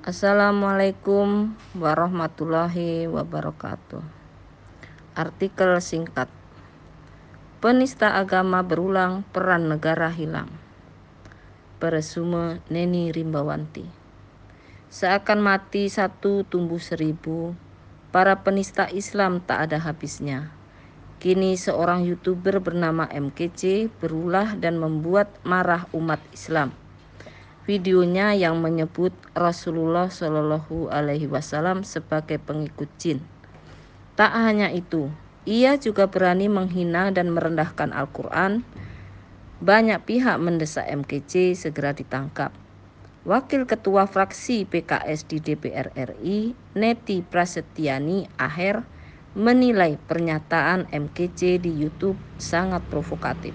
Assalamualaikum warahmatullahi wabarakatuh. Artikel singkat. Penista agama berulang, peran negara hilang. Peresume Neni Rimbawanti. Seakan mati satu tumbuh seribu, para penista Islam tak ada habisnya. Kini seorang youtuber bernama MKC berulah dan membuat marah umat Islam videonya yang menyebut Rasulullah Shallallahu Alaihi Wasallam sebagai pengikut jin. Tak hanya itu, ia juga berani menghina dan merendahkan Al-Quran. Banyak pihak mendesak MKC segera ditangkap. Wakil Ketua Fraksi PKS di DPR RI, Neti Prasetyani Aher, menilai pernyataan MKC di YouTube sangat provokatif.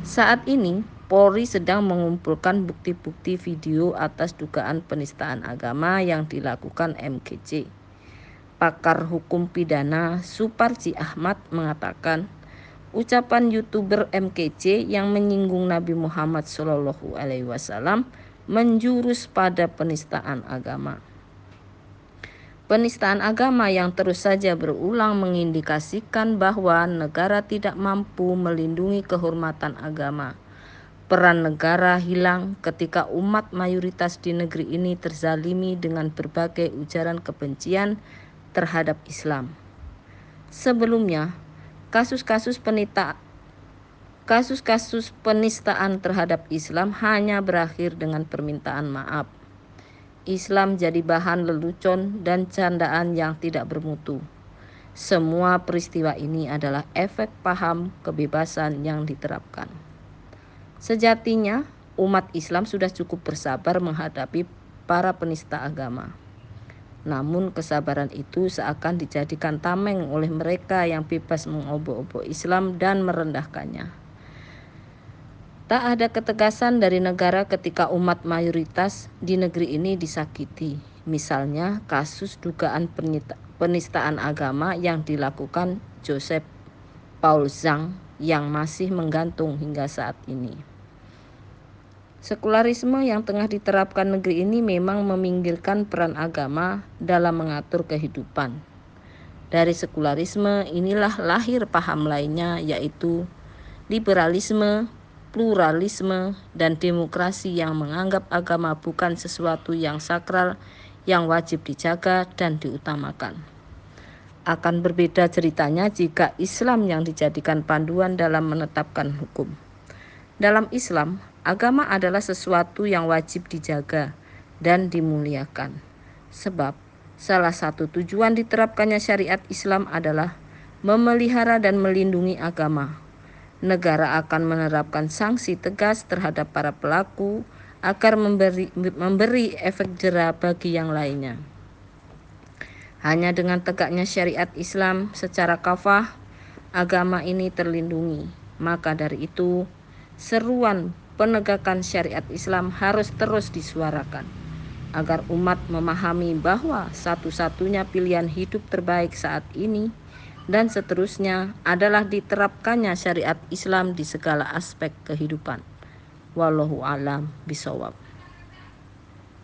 Saat ini, Polri sedang mengumpulkan bukti-bukti video atas dugaan penistaan agama yang dilakukan MKC. Pakar hukum pidana Suparji Ahmad mengatakan, ucapan youtuber MKC yang menyinggung Nabi Muhammad Shallallahu Alaihi Wasallam menjurus pada penistaan agama. Penistaan agama yang terus saja berulang mengindikasikan bahwa negara tidak mampu melindungi kehormatan agama Peran negara hilang ketika umat mayoritas di negeri ini terzalimi dengan berbagai ujaran kebencian terhadap Islam. Sebelumnya, kasus-kasus penita kasus-kasus penistaan terhadap Islam hanya berakhir dengan permintaan maaf. Islam jadi bahan lelucon dan candaan yang tidak bermutu. Semua peristiwa ini adalah efek paham kebebasan yang diterapkan. Sejatinya, umat Islam sudah cukup bersabar menghadapi para penista agama. Namun kesabaran itu seakan dijadikan tameng oleh mereka yang bebas mengobok-obok Islam dan merendahkannya. Tak ada ketegasan dari negara ketika umat mayoritas di negeri ini disakiti. Misalnya kasus dugaan penistaan agama yang dilakukan Joseph Paul Zhang yang masih menggantung hingga saat ini. Sekularisme yang tengah diterapkan negeri ini memang meminggirkan peran agama dalam mengatur kehidupan. Dari sekularisme inilah lahir paham lainnya yaitu liberalisme, pluralisme, dan demokrasi yang menganggap agama bukan sesuatu yang sakral yang wajib dijaga dan diutamakan. Akan berbeda ceritanya jika Islam yang dijadikan panduan dalam menetapkan hukum. Dalam Islam, Agama adalah sesuatu yang wajib dijaga dan dimuliakan. Sebab salah satu tujuan diterapkannya syariat Islam adalah memelihara dan melindungi agama. Negara akan menerapkan sanksi tegas terhadap para pelaku agar memberi, memberi efek jera bagi yang lainnya. Hanya dengan tegaknya syariat Islam secara kafah, agama ini terlindungi. Maka dari itu, seruan penegakan syariat Islam harus terus disuarakan agar umat memahami bahwa satu-satunya pilihan hidup terbaik saat ini dan seterusnya adalah diterapkannya syariat Islam di segala aspek kehidupan. Wallahu alam bisawab.